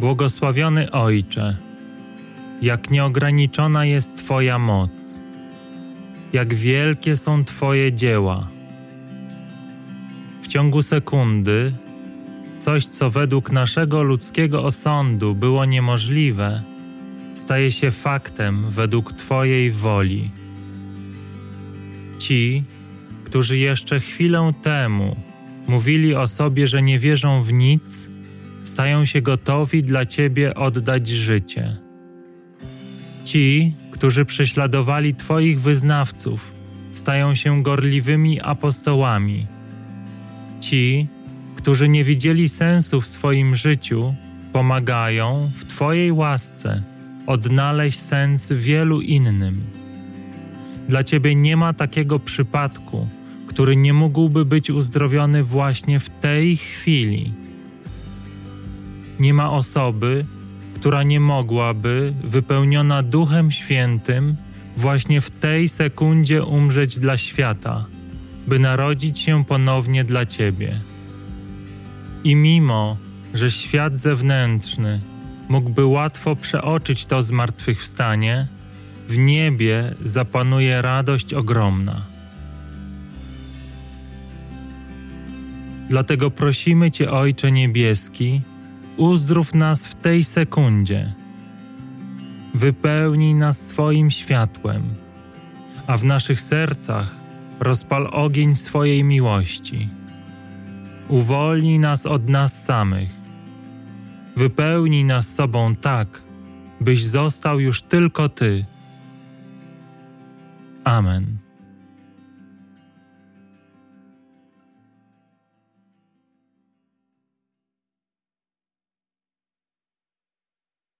Błogosławiony Ojcze, jak nieograniczona jest Twoja moc, jak wielkie są Twoje dzieła. W ciągu sekundy coś, co według naszego ludzkiego osądu było niemożliwe, staje się faktem według Twojej woli. Ci, którzy jeszcze chwilę temu mówili o sobie, że nie wierzą w nic, stają się gotowi dla Ciebie oddać życie. Ci, którzy prześladowali Twoich wyznawców, stają się gorliwymi apostołami. Ci, którzy nie widzieli sensu w swoim życiu, pomagają w Twojej łasce odnaleźć sens wielu innym. Dla Ciebie nie ma takiego przypadku, który nie mógłby być uzdrowiony właśnie w tej chwili. Nie ma osoby, która nie mogłaby, wypełniona Duchem Świętym, właśnie w tej sekundzie umrzeć dla świata, by narodzić się ponownie dla Ciebie. I mimo, że świat zewnętrzny mógłby łatwo przeoczyć to zmartwychwstanie, w niebie zapanuje radość ogromna. Dlatego prosimy Cię, Ojcze Niebieski, uzdrów nas w tej sekundzie. Wypełnij nas swoim światłem, a w naszych sercach rozpal ogień swojej miłości. Uwolnij nas od nas samych. Wypełnij nas sobą tak, byś został już tylko Ty. Amen.